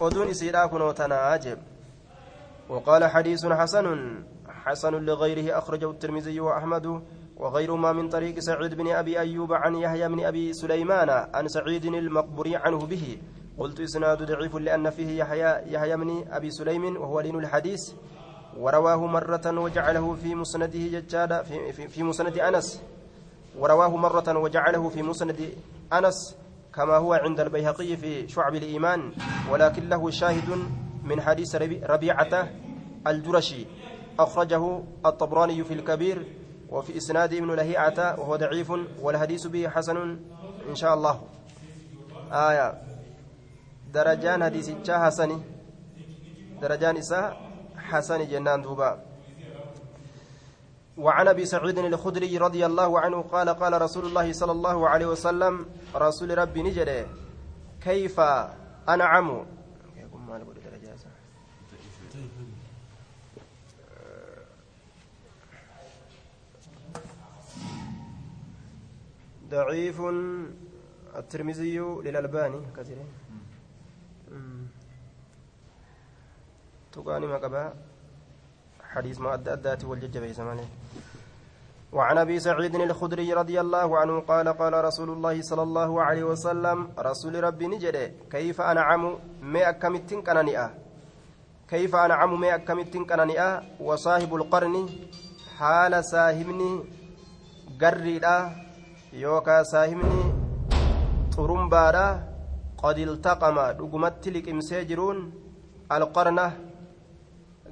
أدون إسيرا كنوتنا أجب وقال حديث حسن حسن لغيره أخرجه الترمذي وأحمد وغيرهما من طريق سعيد بن أبي أيوب عن يحيى بن أبي سليمان عن سعيد المقبري عنه به. قلت إسناد ضعيف لأن فيه يحيى يحيى بن أبي سليم وهو لين الحديث. ورواه مرة وجعله في مسنده ججادا في, في, في مسند أنس. ورواه مرة وجعله في مسند أنس. كما هو عند البيهقي في شعب الإيمان ولكن له شاهد من حديث ربيعة الجرشي. أخرجه الطبراني في الكبير وفي إسناد ابن لهيعة وهو ضعيف والحديث به حسن إن شاء الله. آية. درجان حديث حسن درجان إساء حسن جنان دوبا. وعن أبي سعيد الخدري رضي الله عنه قال قال رسول الله صلى الله عليه وسلم رسول ربي نجري كيف أنعم؟ ضعيف الترمذي للألباني كثير. تقاني ما قبا حديث ما أدى أدات والججب زمانه. وعن أبي سعيد الخدري رضي الله عنه قال قال رسول الله صلى الله عليه وسلم رسول ربي نجري كيف أنعم ما اكمتين كنانئة؟ كيف أنعم ما اكمتين كنانئة؟ وصاحب القرن حال صاحبني قريدا saahibni xurumbaadha qad iltaqama dhugumatti liqimsee jiruun alqarna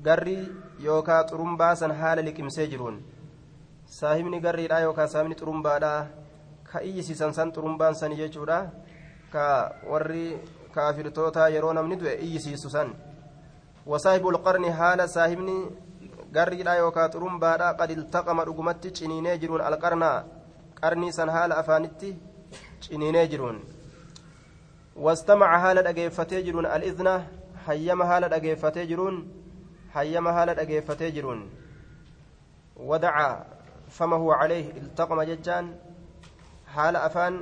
garri yookaan xurumbaa san haala liqimsee jiruun saahibni garriidha yookaan saahibni xurumbaadha ka iyyisiisan san xurumbaan sani jechuudha ka warri kaafirtoota yeroo namni du'e iyyisiisu san wasaahibu alqarni haala saahibni garriidha yookaan xurumbaadha qad iltaqama dhugumatti ciniinee jiruun alqarnaa qarnii san haala afaanitti ciniinee jiruun wastamaca haala dhageeffatee jiruun al'izna hayyama haala dhageeffatee jiruun hayyama haala dhageeffatee jiruun wadaca famahu calayh iltaqama jechaan haala afaan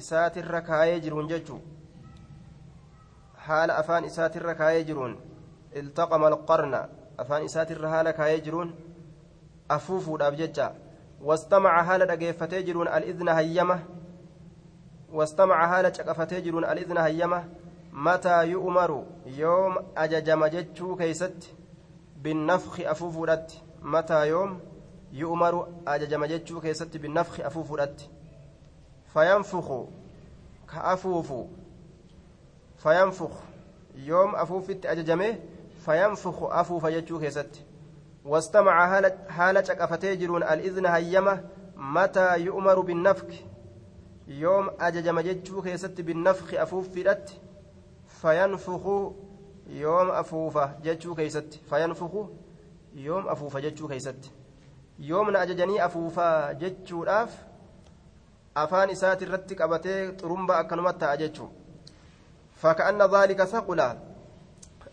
isaatirra kaayee jiruun jechuu haala afaan isaatirra kaayee jiruun iltaqama alqarna afaan isaatirra haala kaayee jiruun afuufuudhaaf jecha واستمع حال دغيفتي جرون الاذن هيمه واستمع حال چقفتي جرون الاذن هيمه متى يؤمر يوم اججم جچو كيست بالنفخ افوفودت متى يوم يؤمر اججم جچو كيست بالنفخ افوفودت فينفخ كافوف فينفخ يوم افوفت اججمه فينفخ افوف جچو كيست واستمع حالة شقفتي جرون الإذن هيمة متى يؤمر بالنفخ يوم أججم جتشو كيست بالنفخ أفوف فدت فينفخ يوم أفوفة جتشو كيست فينفخ يوم أفوفة جتشو كيست يوم أججني أفوفة جتشو الأف أفان إسات الرتك أبتي طرمبا أكنمتا أجتشو فكأن ذلك ثقل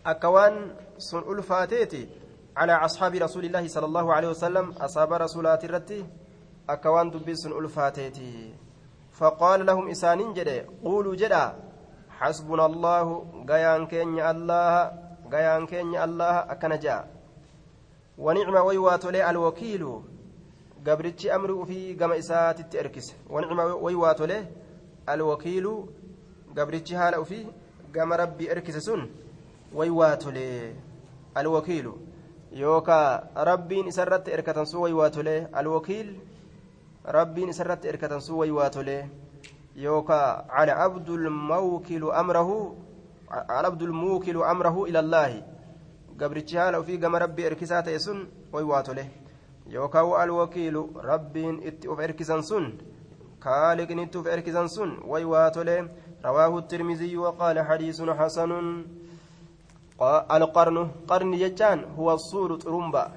أكوان سن ألفاتيتي على أصحاب رسول الله صلى الله عليه وسلم أصحاب رسولات الرتي أكوان دبس ألفاتيتي فقال لهم إسانين جدي قولوا جدا حسبنا الله غيان كين الله غيان كين الله أكنجا ونعم ويواتولي الوكيل gabrichi amri ufii gama isaatitti erkise wanicma waywaatole alwakiilu gabrichi haala ufii gama rabbii erkise sun waywaatole alwakiilu yookaa rabbiin isarratti erkatan sun wayi waa tolee alwakiil rabbiin isarratti erkatan sun wayi waa tolee yookaa cala abdulmawkilu amrahu cala abdulmuukilu amrahu ila allaahi gabrichi haala ufii gama rabbii erkisaa ta'e sun wayi waa tolee yookaa wa alwakiilu rabbiin itti uf erkisan sun kaaliqin itti uf erkisan sun wayi waa tolee رواه الترمذي وقال حديث حسن القرن قرن ججان هو الصور طرمبا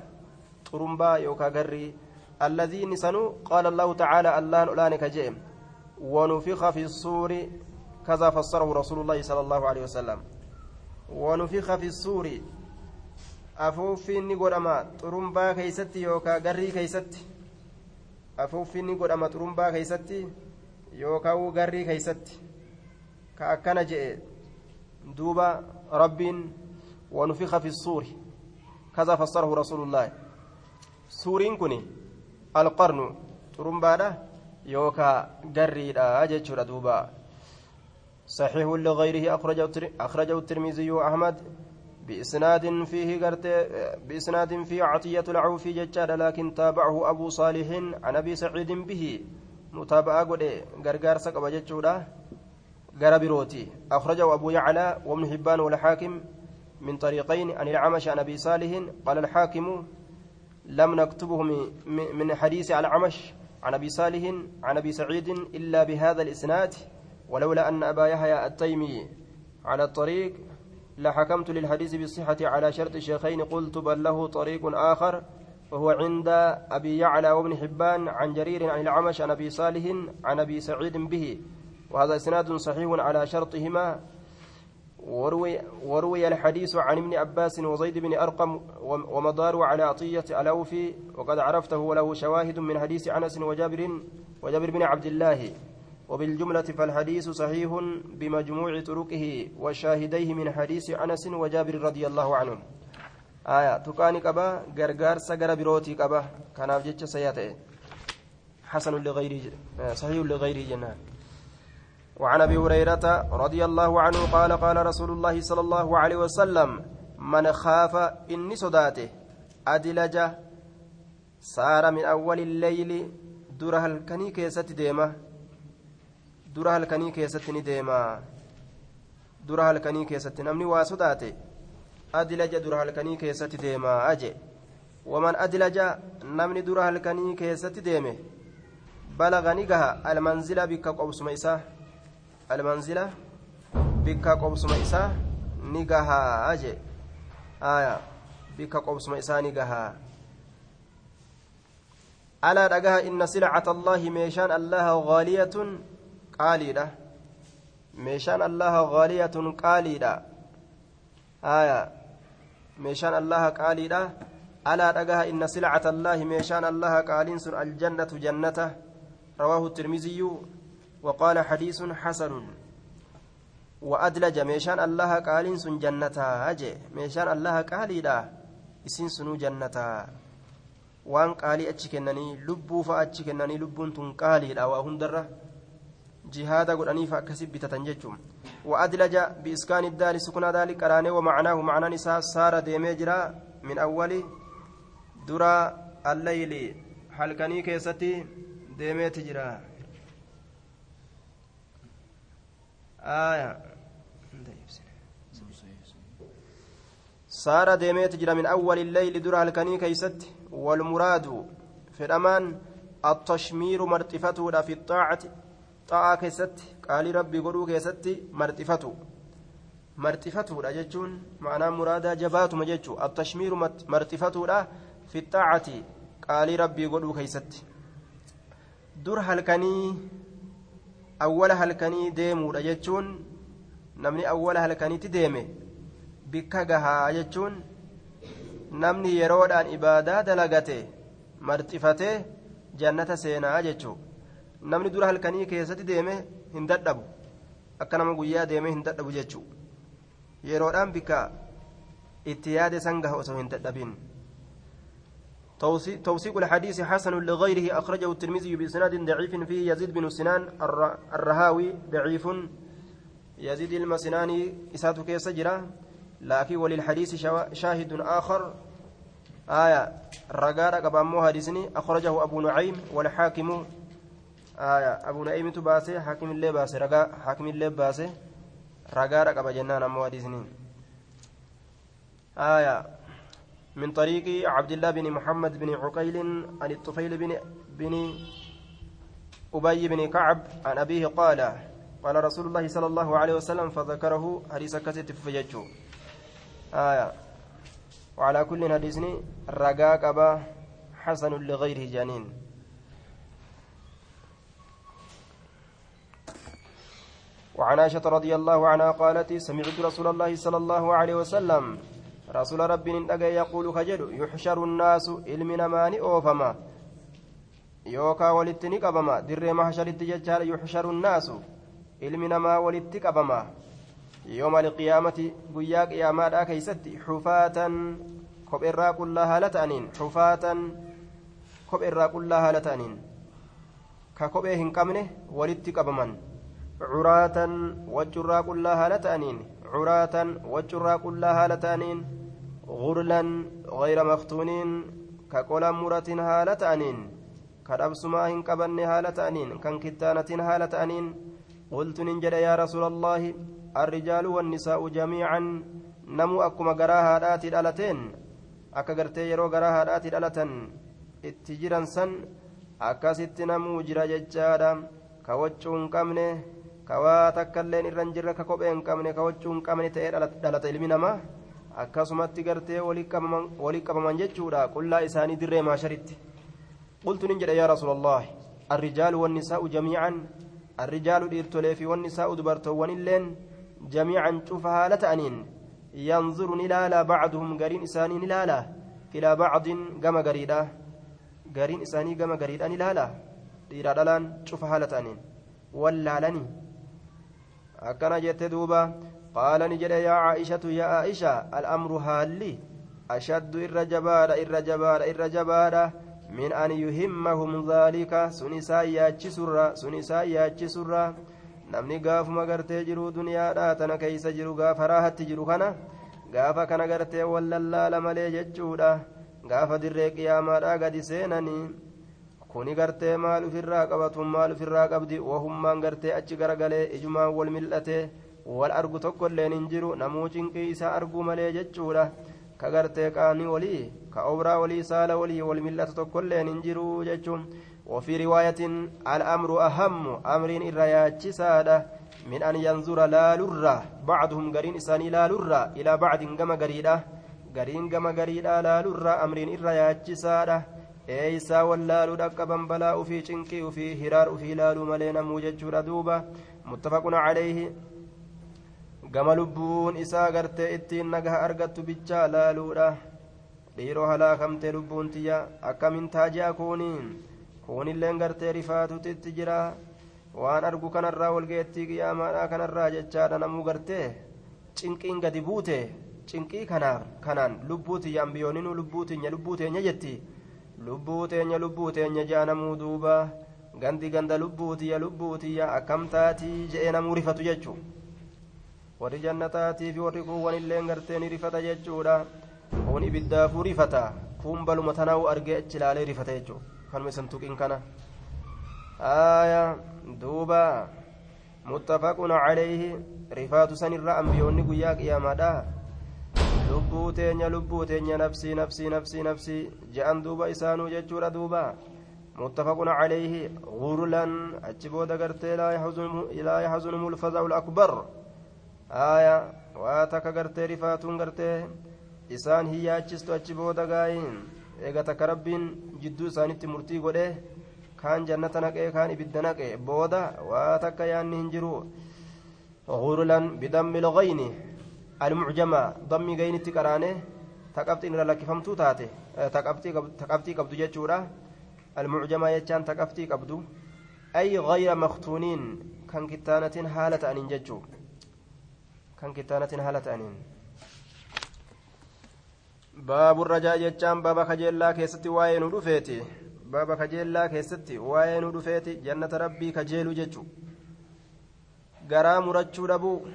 طرمبا يوكا غري الذي نسنو قال الله تعالى الله الانك جيم ونفخ في الصور كذا فسره رسول الله صلى الله عليه وسلم ونفخ في الصور afuuffiinni godhama xurumbaa keeysatti yookaa garrii keeysatti afuuffiinni godhama xurumbaa keeysatti yookaa garrii keeysatti ka akkana دوبا رب ونفخ في الصور كذا فسره رسول الله سورين كني القرن ترمبانا يوكا قريدا أجتشر دوبا صحيح لغيره أخرجه الترمذي وأحمد بإسناد فيه بإسناد فيه عطية العوفي ججال لكن تابعه أبو صالح عن أبي سعيد به. متابعة قد غرغار سقب ججودا غربروتي أخرجه أبو يعلى وابن حبان والحاكم من طريقين عن العمش عن أبي صالح. قال الحاكم لم نكتبه من حديث على العمش عن أبي صالح عن أبي سعيد إلا بهذا الإسناد ولولا أن أبا يحيى التيمي على الطريق لحكمت للحديث بالصحة على شرط الشيخين قلت بل له طريق آخر وهو عند أبي يعلى وابن حبان عن جرير عن العمش عن أبي صالح عن أبي سعيد به وهذا إسناد صحيح على شرطهما. وروي, وروي الحديث عن ابن عباس وزيد بن أرقم ومدار على عطية الأوفي وقد عرفته وله شواهد من حديث أنس وجابر وجابر بن عبد الله. وبالجملة فالحديث صحيح بمجموع طرقه وشاهديه من حديث أنس وجابر رضي الله عنهم. آية تكاني كبا غرغار سغر بروتي كبا. كان أفجتش سياته حسن لغيره صحيح لغيره جنان وعن أبي هريرة رضي الله عنه قال قال رسول الله صلى الله عليه وسلم من خاف إني صداته أدلج سار من أول الليل دره الكني كيست ديما دره الكني كيست نديما دره الكني كيست نمني واسداته أدلج دره الكني كيست ديما أجي ومن أدلج نمني دره الكني كيست ديمه بلغ نجها المنزل بك قوس ميساه almanzila bikka qobsuma isaa ni gahaa jee. Aya bikka qobsuma isaa ni gahaa alaa dhagaha inna silcata allaahi meeshaan allaha gaaliyatun qaaliidha meeshaan allaha gaaliyatun qaaliidha aya meeshaan allaha qaaliidha alaa dhagaha inna silcata allaahi meeshaan allaha qaaliin sun aljannatu jannata rawaahu tirmiziyu وقال حديث حسن وأدلج ميشان الله قالين سن جنتا أجي ميشان الله قالي لا إسين سنو جنتا qaalii achi kennanii lubbuu fa'a achi kennanii lubbuun tun qaaliidha akkasi bitatan jechuun wa'adlaja biiskaani daali sukunaa daali qaraanee wamacnaahu macnaan isaa saara deemee jira min awwali dura allayli halkanii keessatti deemeeti jira آية صار ديميت جرى من أول الليل درى الكني كيست والمراد في الأمان التشمير مرتفته في الطاعة xa'aa keessatti qaalii rabbii godhuu keessatti marxifatu marxifatuudha jechuun ma'anaa muraadaa jabaatuma jechuudha attashmiiru marxifatuudha fixaacati qaalii rabbii godhuu keessatti dur halkanii awwala halkanii deemuudha jechuun namni awwala halkaniitti deeme bikka gahaa jechuun namni yeroodhaan ibaadaa dalagate marxifatee jannata seenaa jechuudha. Namni dura halkanii keessatti deeme hin dadhabu. Akka nama guyyaa deeme hin dadhabu jechuu. Yeroodhaan bikka itti yaade san gaha osoo hin dadhabin. توثيق الحديث حسن لغيره أخرجه الترمذي بإسناد ضعيف فيه يزيد بن سنان الرهاوي ضعيف يزيد المسناني إساته كيس جرا لكن وللحديث شاهد آخر آية رقار قبامو حديثني أخرجه أبو نعيم والحاكم تباسي حاكم اللي باسي رقا حاكم اللي باسي رقار قبا جنان أمو حديثني آية من طريق عبد الله بن محمد بن عقيل عن الطفيل بن بن أبي بن كعب عن أبيه قال قال رسول الله صلى الله عليه وسلم فذكره حديث كست فججو آية وعلى كل رقاق أبا حسن لغيره جانين وعن عائشة رضي الله عنها قالت سمعت رسول الله صلى الله عليه وسلم رسول ربي نجا يقول خجل يحشر الناس علمنا ماني أوفما يوكا ولتني قبما در محشر التجار يحشر الناس علمنا ما ولتك قبما qiyaamaadhaa keeysatti xufaatan kopherraa qullaa haala ta'aniin xufaatan kopherraa qullaa haala ta'aniin ka kophee hin qabne walitti qabaman curaatan waccurraa qullaa haala ta'aniin curaatan waccurraa qullaa haala ta'aniin gurlan gayra maktuuniin ka qolan muratin haala ta'aniin ka dhabsumaa hin qabanne haala ta'aniin kan kittaanatin haala ta'aniin قلت ننجد يا رسول الله الرجال والنساء جميعا نمو أكما قراها راتي الألتين أكا قرتي يرو قراها راتي الألتن اتجرا سن akkasitti namuu jira jechaadha ka waccuu hin qabne ka waa takka illeen irra hin jirre ka kophee hin qabne ka waccuu hin qabne ta'ee dhalata ilmi namaa akkasumatti gartee walii qabaman jechuudha qullaa isaanii dirree maasharitti qultu nin jedhe yaa rasuula allah arrijaalu wannisaa'u jamiican arrijaalu dhiirtolee fi wannisaa'u dubartoowwan illeen jamiican cufa haala ta'aniin yanzuru ni ilaala bacduhum gariin isaanii ni ilaala ilaa bacdin gama gariidha gariin isaanii gama gariidhaan ilaala dhiiraa dhalaan cufa haala ta'aniin wallaalanii akkana jette duuba qaala ni jedhe yaa caa'ishatu yaa aa'isha al'amru haalli? Ashaddu irra jabaadha irra jabaadha irra jabaadha. Min an yuhimmahum dhaalika sun isaan yaachisurra sun isaan yaachisurra. Namni gaafuma gartee jiru duniyaadha tana keeysa jiru gaafa raahatti jiru kana gaafa kana gartee wallallaala malee jechuudha. Gaafa dirree qiyaamaadhaa gadi seenanii kuni gartee maal ufirraa qabatun maal ufirraa qabdi wahummaan gartee achi garagalee ijumaan wal mil'ate wal argu tokkolleen hin jiru namuu cinqii isaa arguu malee jechuudha ka gartee qaamni walii ka obraa walii saala walii wal mil'atu tokkolleen hin jiru jechuun وفي رواية الأمر أهم أمر الرياتش سادة من أن ينظر لا لرة بعضهم قرين إساني لا لرة إلى بعض قم قريدة قرين قم قريدة لا لرة أمر الرياتش سادة eeysaa wallaaluu dhaqqaban balaa ufii cinqii ufii hiraar ufii laaluu malee namuu jechuudha duuba. Muttafaqun calayhi gama lubbuun isaa gartee ittiin nagaha argattu bichaa laaluudha. Dhiiroo halaakamtee lubbuun tiyya. Akkamin taaji'a kuuniin kuunilleen gartee rifaatutitti jira. Waan argu kanarraa walgeettii qiyyaamaadhaa kanarraa jechaadha namuu gartee? Cinqiin gadi buute. Cinqii kanaan lubbuu tiyya ambiyooninuu lubbuu tinya lubbuu teenya jetti lubbuu teenya lubbuu teenya jaa namuu duuba. Gandi ganda lubbuu tiyya lubbuu tiyya akkam taatii je'ee namuu rifatu jechuu warri jannataatii fi warri kuuwwan illeen gartee ni rifata jechuudha. Kun ibiddaafuu rifata. Kun baluma tanaa'u argee achi ilaalee rifata jechuudha. Kanuma isan tuqin kana. Aaya duuba. Muttafaqun calayhi rifaatu sanirra ambiyoonni guyyaa qiyaamaadha lubbuu teenya lubbuu teenya nafsii nafsii nafsii nafsii je'an duuba isaanuu jechuudha duuba متفق عليه غرلا أجبود قرتي لا يحزنهم لا يحزنهم الفزع الأكبر آية واتك قرتي رفاتون قرتي إسان هي أجست أجبود قاين إيغا تكربين جدو إسانت مرتي قده كان جنة نقه كان إبدا نقه بودا واتك يعني هنجرو غرلا بدم الغين المعجمة ضمي غين تكرانه تقبت إن لك فهمتو تاتي. تقبتي تقبتي قبض جتشورا المعجمة يجان تقفتي قبدو أي غير مختونين كان كتانة حالة أنين ججو كان كتانة حالة أنين. باب الرجاء يجان بابا خجيلا كيستي واين ودفيتي. بابا خجيلا كيستي واين ودفيتي. جنة ربي كجيلو ججو garaa murachuu dhabuu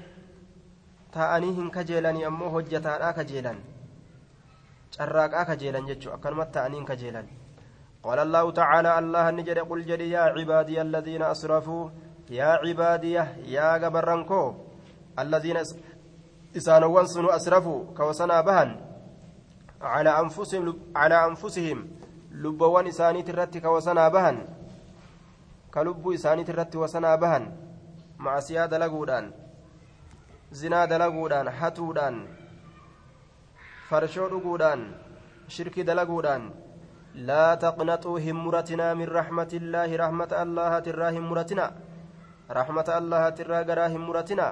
ta'anii hin kajeelanii ammoo hojjetaadhaa kajeelan. Carraaqaa kajeelan jechuu akkanumatti ta'anii hin kajeelan. قال الله تعالى الله نجد قل جدي يا عبادي الذين أسرفوا يا عبادي يا جبرانكو الذين إسان وانسنوا أسرفوا كوسنا بهن على أنفسهم على أنفسهم لبوان إساني ترتي كوسنا بهن كلب إساني ترتي وسنا بهن مع سيادة لقودان زنا دلقودان حتودان فرشو لقودان شرك دلقودان لا تقنطوا همرتنا من رحمة الله رحمة الله ترى همرتنا رحمة الله ترى قرا همرتنا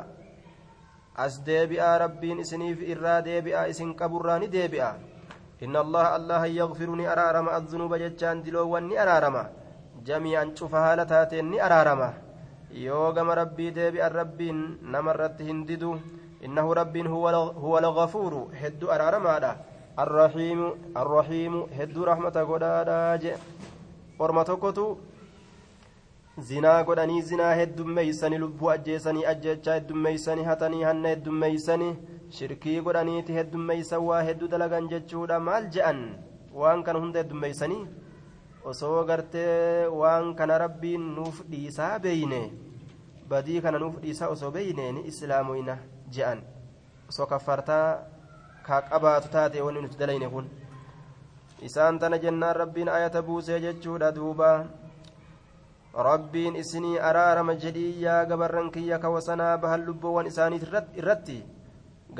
أس ديبئا ربين إسنيف إرا ديبئا إسن كبراني ديبئا إن الله الله يغفرني أرارم الذنوب ججان دلو وني أرارم جميعا شوفها لتاتين أرارم yoo gama rabbii deebi'an rabbiin namarratti hin didu إنه رب هو هو الغفور هد أرارما الرحيم الرحيم هد رحمة قدادا orma tokkotu zinaa godhanii zinaa heddummeeysanii lubbuu ajjeesanii ajjechaa heddummeeysanii hatanii hanna heddummeeysanii shirkii godhaniiti heddummeeysan waa hedduu dalagan jechuudha maal je'an waan kana hunda heddummeeysanii osoo gartee waan kana rabbiin nuuf dhiisaa beeyne badii kana nuuf dhiisaa osoo beeyne ni islaamoyna je'an osoo kaffartaa kaa qabaatu taate wanni nuti dalayne kun isaan tana jennaan rabbiin ayata buusee jechuudha duuba rabbiin isinii araarama jedhii yaa gabarran kiyya kawasanaa bahan lubboowwan isaanii irratti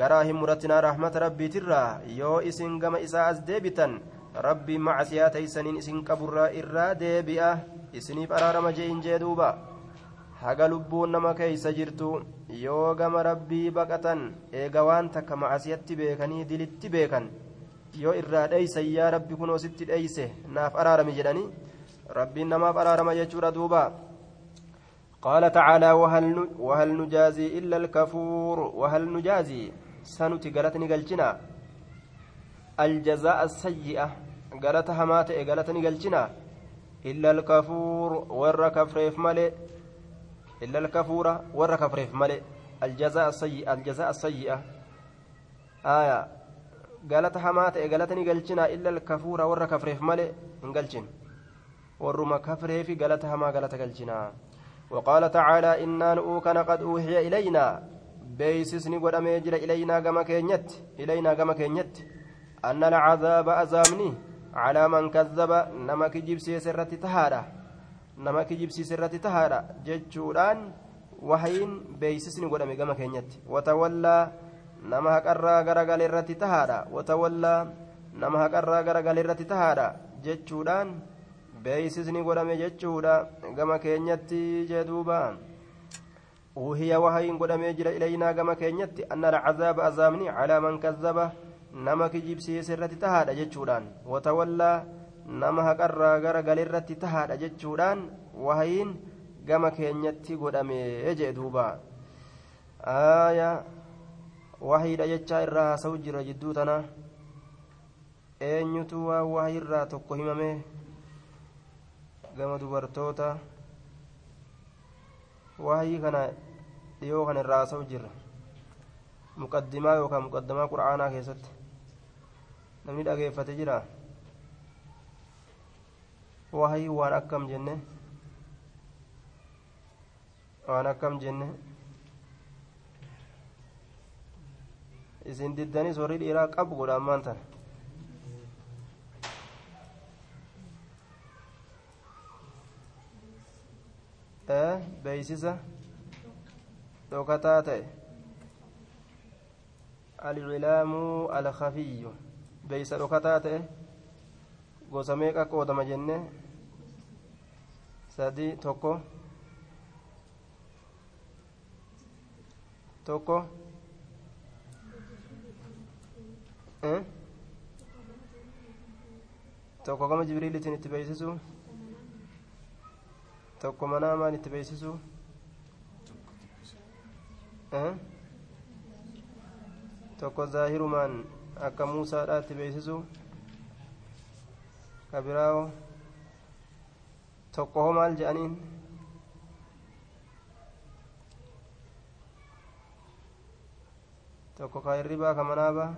garaa hin muratinaa rahmata rabbiitirraa yoo isin gama isaa as deebitan rabbiin macasiyaa teeysaniin isin qaburraa irraa deebi'a isiniif araarama je'in jee duuba haga lubbuun nama keeysa jirtu yoo gama rabbii baqatan eega waan takka macasiyatti beekanii dilitti beekan yoo irraa dheeysan yaa rabbi kunoo sitti dheeyse naaf araarami jedhanii rabbiin namaaf araarama jechuudha duuba قال تعالى وهل وهل نجازي إلا الكفور وهل نجازي سنتي قالتني قلتنا الجزاء السيئة. قالت همات قالتني قلتنا إلا الكفور ور كفريف ملئ. إلا الكفور ور كفريف ملئ. الجزاء السيئة الجزاء السيئة. آية. hamaa ta'e galata ni galchina illa alkafuura warra kafreef malee hin galchin warruma kafreefi galata hamaa galata galchina وقال تعالى إنا نؤوكن قد أوحي إلينا. بيسسني قد إلينا كما كينيت. إلينا كما كينيت. أن العذاب أزامني على من كذب نما كجيب سيسرة تهارة نما كجيب سيسرة تهارة جتشوران وحين بيسسني قد أمي كما كينيت وتولى nama haqarraa garagale irratti tahaadha watawallaa nama haqarraa garagale irratti tahaadha jechuudhaan beeysisni godhame jechuudha gama keenyatti jee duuba uuhiya wahayin godhamee jira ilaynaa gama keenyatti anna alcazaaba azaabni calaa man kazzaba nama kijibsiise irratti tahaadha jechuudhaan watawallaa nama haqarraa garagale irratti tahaadha jechuudhaan wahayin gama keenyatti godhamee jee duuba aayaa wahiidha jechaa irraa haasa'u jira jidduu tana eenyutu waa wahii irraa tokko himame gama dubartoota wahii kana dhiyoo kana irraa haasa'u jira muqaddimaa yookaan muqaddamaa qura'aanaa keessatti namni dhageeffate jira wahii waan akkam jenne waan akkam jenne isin diddanis warri dhiiraa qabu godha ammaan tana beeysisa dhokataa ta'e alcilaamu alkafiyyu beeysa dhokataa ta'e gosa meeqa qoodama jenne sadi tokko tokko tokko gama jibriilitiin itti beeysisu tokko manaamaan itti beeysisu tokko zaahirumaan akka muusaadha itti beeysisu ka biraawo tokko hoo maal je'aniin tokko ka hirribaa ka manaabaa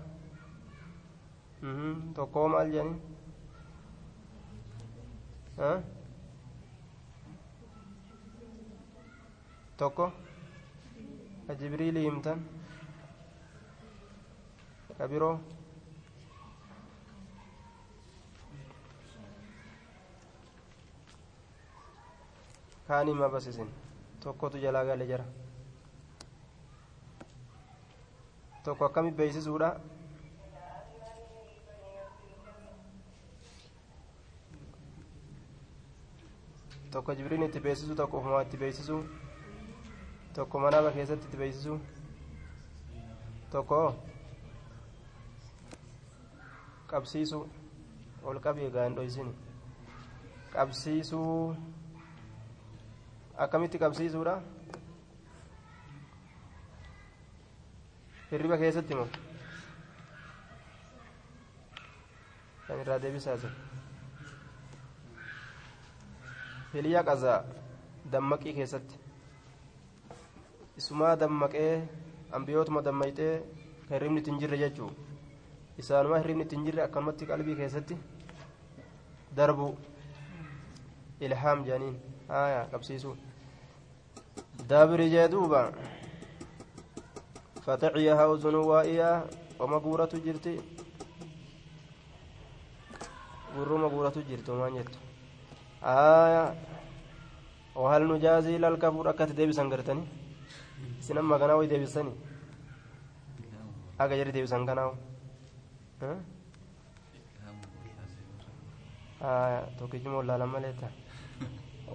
tokko hoo maal je'aniin tokko? Ka jibriilii himtan ka biroo kaanii ma basisin tokkotu jalaa gale jara tokko akkami beeysisuudha tokko jibriin itti beeksisu tokko ufumaa itti beeksisu tokko manaaba keessatti itti beeksisu tokko qabsiisu ol qabii egaa hin dhoysini qabsiisuu akkamitti qabsiisuudha hirriba keessatti moo kan irraa deebisaa jira hiliyaa qazaa dammaqii keessatti isumaa dammaqee ambiyootuma dammaqxee kan hirribni ittiin jirre jechuu isaanuma hirribni ittiin jirre akkanumatti qalbii keessatti darbu ilhaam jedhaniin daabiri jee duuba fataciyaha uzunuu waa'iyaa oma guuratu jirti gurruma guuratu jirti omaan jettu haya وهل نجازي للكفور أكت ديبسان قرتني سنما كانوا يديبسني أكا جري ديبسان كانوا ها آه توكيجمو لا لما ليتا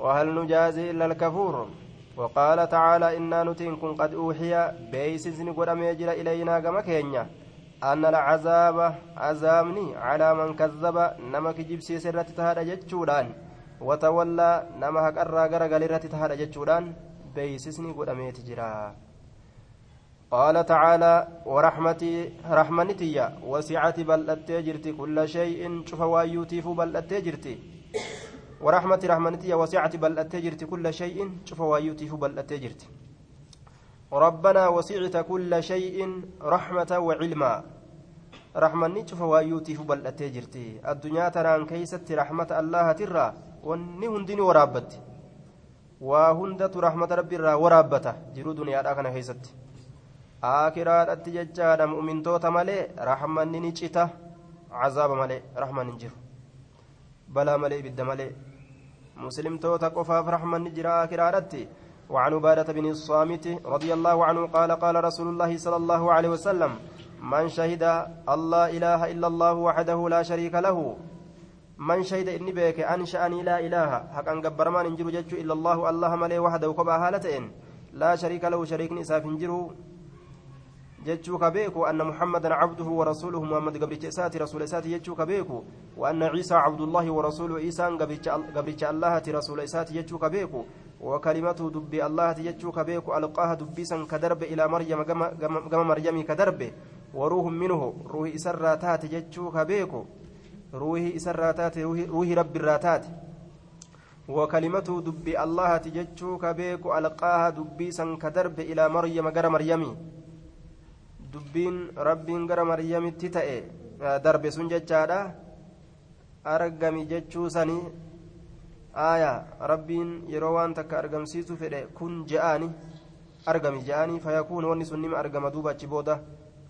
وهل نجازي إلا الكفور؟ وقال تعالى إنا نتنكم قد أوحي بيسزن قدام يجرى إلينا كما كينيا أن العذاب عذابني على من كذب نمك جبسي سرت تهدى جتشودان وتولى نما هكرا غرغل رت تهدى جتشودان بيسسني قدام يتجرى قال تعالى ورحمتي رحمتي وسعت بل أتجرت كل شيء شوف وايوتيف بل أتجرت ورحمة رحمتي وسعت بل أتجرت كل شيء. شوف وايوتيف بل أتجرت ربنا وسعت كل شيء رحمة وعلما. رحمني شوف وايوتيف بل أتجرت الدنيا تران كيست رحمة الله ترى. وني هندني ورابت. وهندة رحمة ربي ورابته جرو دنيا كان كيست. jechaadha mu'mintoota malee rahmanni ni cita cazaaba malee rahman hin jiru balaa malee ibidda malee مسلمتوتا قفاف رحمن جرا كرارتي. وعن عبادة بن الصامت رضي الله عنه قال قال رسول الله صلى الله عليه وسلم من شهد الله إله إلا الله وحده لا شريك له من شهد إني بك أنشأني لا إله حق أن قبر ما ننجر إلا الله الله ملي وحده كبا هالتين لا شريك له شريك نساف نجره جتشو كبيكو أن محمدا عبده ورسوله محمد قبرتش إساتي رسول إساتي جتشو كبيكو وأن عيسى عبد الله ورسوله عيسى قبرتش الله رسول إساتي جتشو كبيكو وكلمته دبي الله جتشو كبيكو ألقاها دبيسا كدرب إلى مريم قم مريم كدرب وروح منه روح إسراتات جتشو كبيكو روح إسراتات روح رب الراتات. وكلمته دبي الله تجتشو كبيكو ألقاها دبيسا كدرب إلى مريم قر مريمي. Dubbiin rabbiin gara maryamitti ta'e darbe sun jechaadha argami jechuu sanii aaya rabbiin yeroo waan takka argamsiisu fedhe kun je'aani argami je'aani fayakuunu wanni sun nima argama duuba achi booda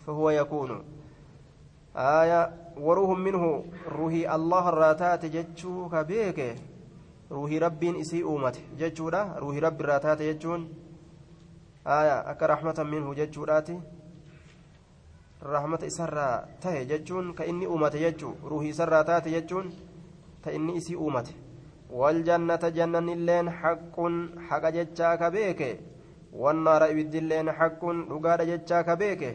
fahuwa yakuunu aaya waruuhun minhu ruhii allah irraa taate jechuu ka beeke ruhii rabbiin isii uumate jechuudha ruhii rabbi irraa taate jechuun aaya akka rahmatan minhu jechuudhaati rahmata isarraa tahe jechuun ka inni uumate jechuu ruhii isarraa taate jechuun ta inni isii uumate waljannata jannanilleen haqquun haqa jechaa ka beeke wannaara ibiddilleen haqquun dhugaadha jechaa ka beeke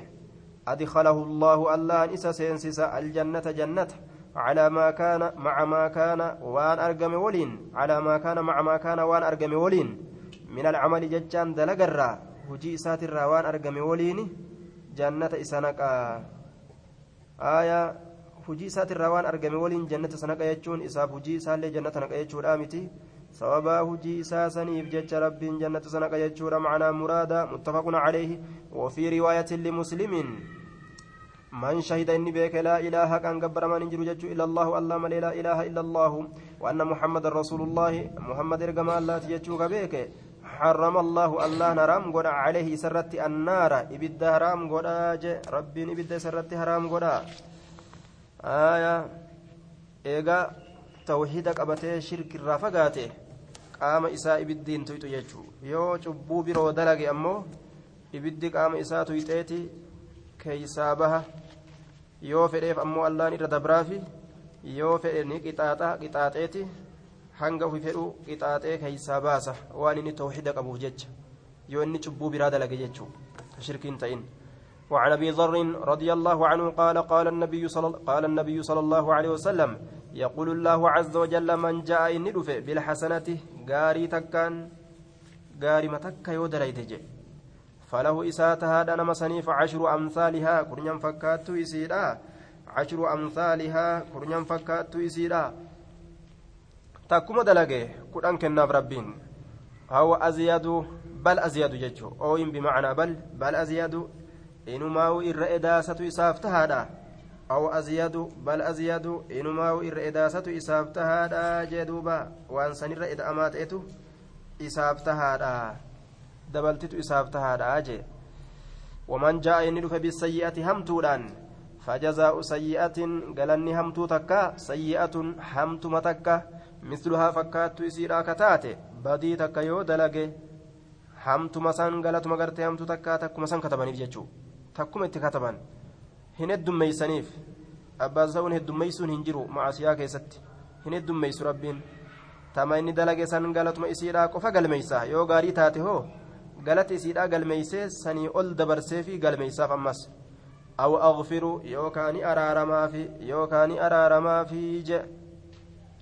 أدخله الله الله إسا سينسس الجنة جنة على ما كان مع ما كان وان أرقم ولين على ما كان مع ما كان وان أرقم ولين من العمل ججان دلقرا هجي ساتر وان أرقم ولين jannata isa naqaa aayaa hujii isaatirraa waan argame waliin jannata isa naqa jechuun isaaf hujii isaallee jannata naqa jechuudha miti sababaa hujii isaa saniif jecha rabbiin jannata isa naqa jechuudha macnaa muraada muttafaqun calayhi wafii riwaayatin limuslimin من شهد إني بك لا إله كان قبر من إنجل جج إلا الله الله لا إله إلا الله وأن محمد رسول الله محمد رقم الله تججوك بك حرم الله الله نرام قد عليه سرت النار إبد حرام قد ربي إبد سرت حرام قد آية إيغا توحيدك أبتي شرك الرافقاته qaama isaa ibiddiin tuyxu jechuu yoo cubbuu biroo dalage ammoo ibiddi qaama isaa tuyxeeti keeysaa baha yoo fedheef ammoo allaan irra dabraafi yoo fedhe ni qixaaxa qixaaxeeti hanga ufi fedhu qixaaxee keeysaa baasa. Waan inni tawxida qabuuf jecha. Yoo inni cubbuu biraa dalage jechuu shirkiin ta'in. وعن ابي ذر رضي الله عنه قال قال النبي صلى قال النبي صلى الله عليه وسلم يقول الله عز وجل من جاء ندف بالحسنة غاري تكان غاري متك يودريت فله إسات هذا نما سنيف عشر أمثالها كرنيا فكات إسيرا عشر أمثالها كرنيا فكات إسيرا دلقه كران كناف ربين هو أزياد بل أزياد ججو أو إن بمعنى بل بل أزياد إنما إر إداسة إسافت هذا أو أزياد بل أزياد إنما إر إداسة إسافت هذا جدوبا وأن سنر إذا أمات إتو إسافت هذا dabaltitu isaaf tahaadha jee. Waman jaa'a inni dhufe bisayyi'ati hamtuudhaan fajazaa'u sayyi'atin galanni hamtuu takka sayyi'atun hamtuma takka misluhaa fakkaattu isiidhaa ka taate badii takka yoo dalage hamtuma san galatuma gartee hamtuu takkaa takkuma san katabaniif jechuu takkuma itti kataban hin heddummeeysaniif abbaasa'uun heddummeeysuun hin jiru macasiyaa keessatti hin heddummeeysu rabbiin tama inni dalage san galatuma isiidhaa qofa galmeeysa yoo gaarii taate hoo galata isiidhaa galmeeysee sanii ol dabarsee fi galmeeysaaf ammas aw aghfiru yookaani araaramaafi yookaani araaramaafi je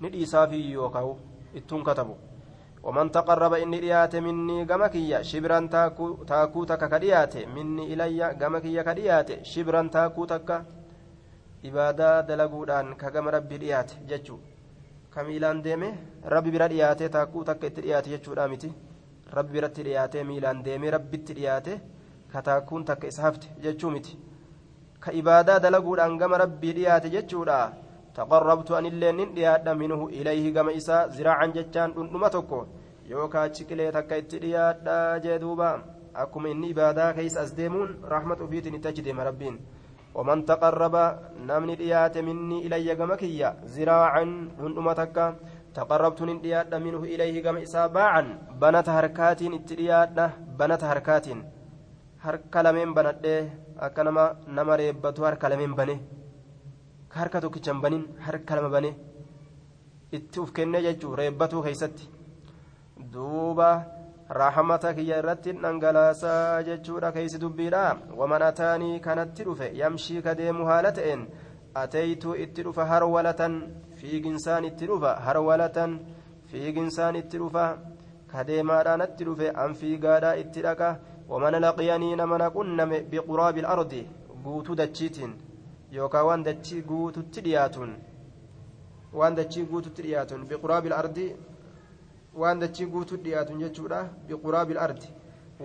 ni dhiisaafi yookaa'u ittuun katabu ومن تقرب إني ديات مني جمكية شبرا تاكو تاكو تكا كديات مني إلي جمكية كديات شبرا تاكو تكا إبادة دلقودان كجم ربي ديات جتشو كميلان ديمه ربي برا ديات تاكو تكا ديات جتشو دامتي rabbi biratti dhiyaatee miilaan deemee rabbitti dhiyaate kataakuun takka isa hafte jechuu miti ka ibaadaa dalaguudhaan gama rabbii dhiyaate jechuudha taqarrabtu anillee nin dhiyaadha minhu ilayhi gama isaa ziracan jechaan dhundhuma tokko yookaa ciqilee takka itti dhiyaadha jee duuba. Akkuma inni ibaadaa keeysa as deemuun rahmat ufiitiin itti achi deema rabbiin. Waman taqarraba namni dhiyaate minni ilayya gama kiyya ziraacan dhundhuma takka taqarrabtu nin dhiyaadha minhu ilayhi gama isaa baacan banata harkaatiin itti dhiyaadha banata harkaatiin. Harka lameen banadhee akka nama reebbatu harka lameen harka tokkicha hin banin harka lama bane itti uf kennee jechuun reebbatuu keessatti duuba raahamata kiyya irratti dhangalaasaa jechuudha keeysi dubbiidha waman ataanii kanatti dhufe yamshii ka deemu haala ta'een ateeytuu itti dhufa harwalatan fiiginsaan itti dhufa harwalatan fiiginsaan itti dhufa kadeemaadhaanatti dhufe an fiigaadhaa itti dhaqa waman laqiyanii nama naqunname biquraabi ilardi guutuu dachiitiin yookaan waan dachii guututti dhiyaatuun waan dachii guututti dhiyaatuun biquraabi ilardi waan dachii guututti dhiyaatuun jechuudha biquraabi ilardi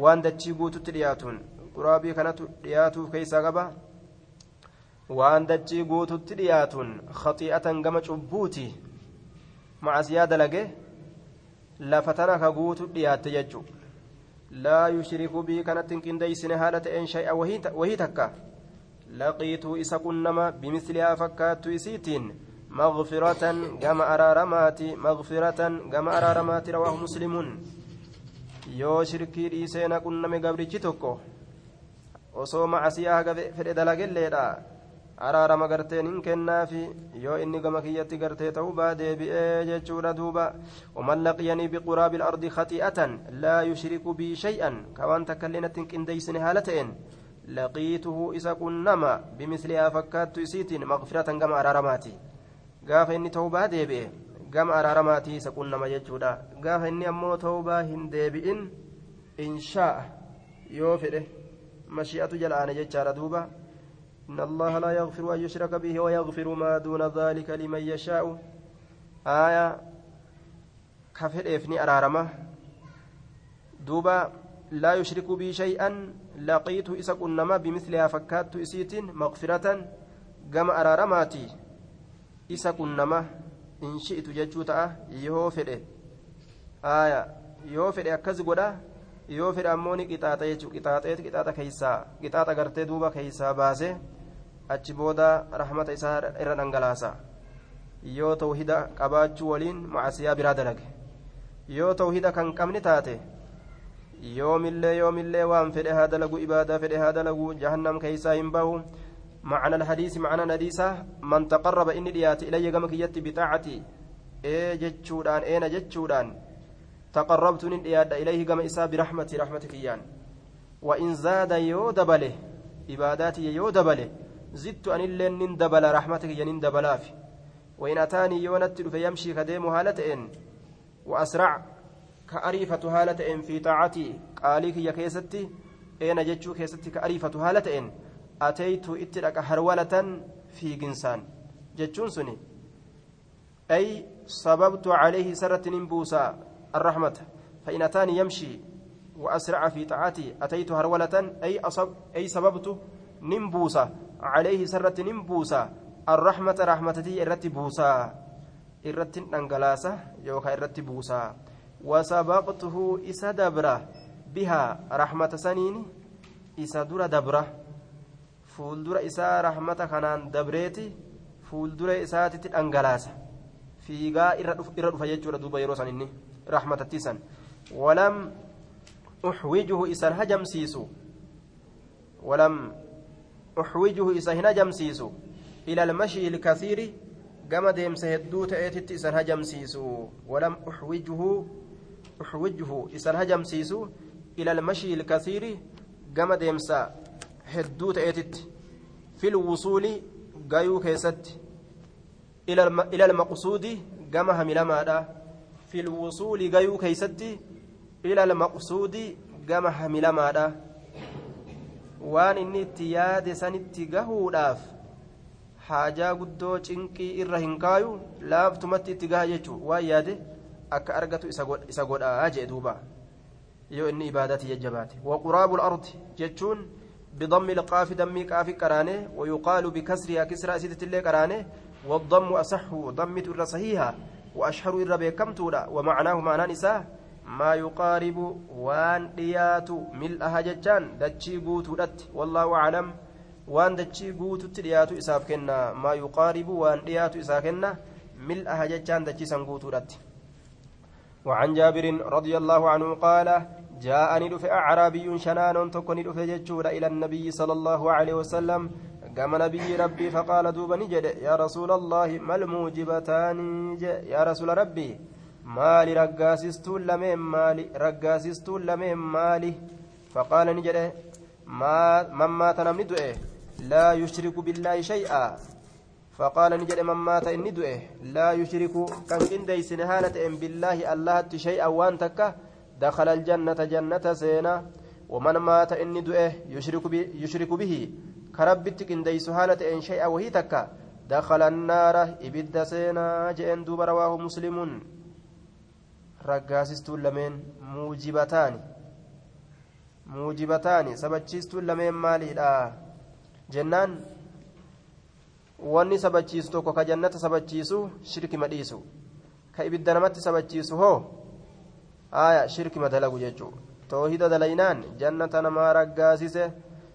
waan dachii guututti dhiyaatuun quraabii kanatu dhiyaatuuf keessaa qaba waan dachii guututti dhiyaatuun khaxii'atan gama cubbuuti macasiyaa dalage lafa tana ka guutu dhiyaatte jechuu laa yushriku bii kanatti hin qindeeysine haala ta'een shay'a wahii takka laqiituu isa qunnama bimislihaa fakkaattu isiitiin مغفرة كما أرارماتي مغفرة كما أرارماتي رواه مسلم yoo shirkii dhiisee qunname gabrichi tokko osoo macasiyaa haga fedhe dalagelleedha araarama garteen hin kennaafi yoo inni gama kiyyatti gartee ta'uu baadeebi'ee jechuudha duuba waman laqiyanii biquraabi ilardi khati'atan laa yushriku bii shay'an ka waan takka illee hin qindeeysine haala ta'een laqiituhu isa qunnama bimislihaa fakkaattu isiitiin maqfiratan gama araaramaati gaafa inni ta'ubaa deebi'e gama araaramaatii isa qunnama jechuudha gaafa inni ammoo ta'ubaa hin deebi'in inshaa yoo fedhe mashi'atu jal'aane jechaadha duuba إن الله لا يغفر أن يشرك به ويغفر ما دون ذلك لمن يشاء آية كفر إفني أرارمة دوبا لا يشرك بي شيئا لقيت إسا كنما بمثلها فكات إسيت مغفرة قم أرارماتي إسا كنما إن شئت ججوتا يهو فره آية يهو فره أكز قدا yoo fedhe ammoo ni qixaaxa jechuudha qixaaxeet qixaaxa keessaa qixaaxa gartee duuba keessaa baasee achi booda rahmata isaa irra dhangalaasa yoo tawhida qabaachuu waliin macasiyaa biraa dalage yoo tawhida kan qabni taate yoomillee yoomillee waan fedhe haa dalagu ibaadaa fedhe haa dalagu jahannam keessaa hin bahu معنى الحديث معنى نديسة من تقرب إني ديات إلي جمك يتي بطاعتي. إيه جتشودان إيه نجتشودان تقربت نديات إليه جم إسا برحمتي رحمتك إيان وإن زاد يو دبله عباداتي يو دبله زدت أن اللين نندبل رحمتك ينين دبلاف وإن أتاني يونت فيمشي كديم هالتين وأسرع كأريفة هالتين في طاعتي قاليك يا كيستي keessatti ka ariifatu haala ta'een ateytu itti dhaqa harwalatan fiiginsaan. Jechuun suni ay sababtu calayhi sarratti nin buusa arrahmata فإن أتاني يمشي وأسرع في طاعتي أتيت هرولة أي أصب أي سببت نمبوسا عليه سرة نمبوسا الرحمة رحمتي إرت بوسا إرت أنجلاسة يوكا إرت بوسا وسبقته إسا دبرة بها رحمة سنين إسا در دبرة فولدر إسا رحمة كنان دبريتي فولدر إساتي أنجلاسة fiigaa irra dhufa jechuudha duuba yeroo san inni rahmatattiisan walam uxwijuhu isan hajamsiisu walam uxwijuhu isa hin hajamsiisu ila almashii ilkasiiri gama deemsa hedduu ta'eetitti isan hajamsiisu walam uxwijuhu uxwijuhu isan hajamsiisu ila almashii ilkasiiri gama deemsa hedduu ta'eetitti fil wusuuli gayuu keessatti إلى المقصود كما هملمادا في الوصول جيو كيستي إلى المقصود كما هملمادا waan inni itti yaade sanitti gahuudhaaf haajaa guddoo cinqii irra hin kaayu laaftumatti itti gaha jechuu waan yaade akka argatu isa godhaa jee duuba. Yoo inni ibaadati jajjabaate waquraabu lardi jechuun bidammi ilqaafi dammii qaafi qaraane wayuqaalu bikasrihaa kisraa isitti qaraane والضم أصح ضمت إر صحيحة وأشهر إر بكمتولا ومعناه معنى نساء ما يقارب وان ديات ملأها ججان دتشي قوتو والله أعلم وان دتشي قوتو تديات إساف كنا ما يقارب وان ديات إساف كنا ملأها ججان دتشي سنقوتو وعن جابر رضي الله عنه قال جاءني دفع أعرابي شنان تكوني دفع ججورا إلى النبي صلى الله عليه وسلم. قام نبي ربي فقال دوبا نجد يا رسول الله ما الموجبتان؟ يا رسول ربي مالي رقاسستون لمن مالي رقاسستون لمن مالي. فقال نجد ما من مات نمني لا يشرك بالله شيئا. فقال نجد من مات إني دؤه. لا يشرك كان إندي سنهانة إن بالله الله شيئا وانتك دخل الجنة جنة سينا. ومن مات إني دؤه يشرك, يشرك به. كربت كنديس هالة إن شيء وهي تكا دخل النار إبد سينا جئن دوب رواه مسلم. لمن موجبتان. موجبتان. سبتشيستون لمن مالي. لا جنان. Wanni sabachiisu tokko ka jannata sabachiisu shirki madhiisu ka ibidda namatti sabachiisu hoo aya shirki madalagu jechuu toohida dalaynaan jannata namaa raggaasise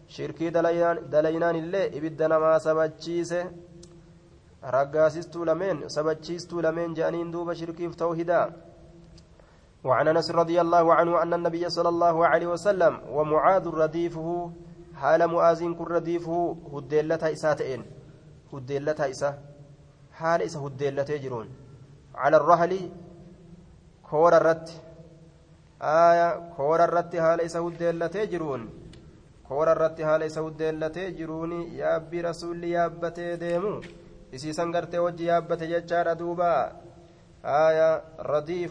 shirkii dalaynaan illee ibidda namaa sabachiise raggaasistuu lameen sabachiistuu lameen je'aniin duuba shirkiif tawhidaa وعن انس رضي الله عنه ان النبي صلى الله عليه وسلم ومعاذ رديفه حال معاذ كن رديفه هديلتها اساتين هديلتها اسا حال اسا هديلتها يجرون على الرحل كور الرت آية كور الرت حال اسا هديلتها يجرون koora irratti haala isa huddeellatee jiruuni yaabbii rasuulli yaabbatee deemu isiisan gartee wajji yaabbate jechaadha duuba aya radiif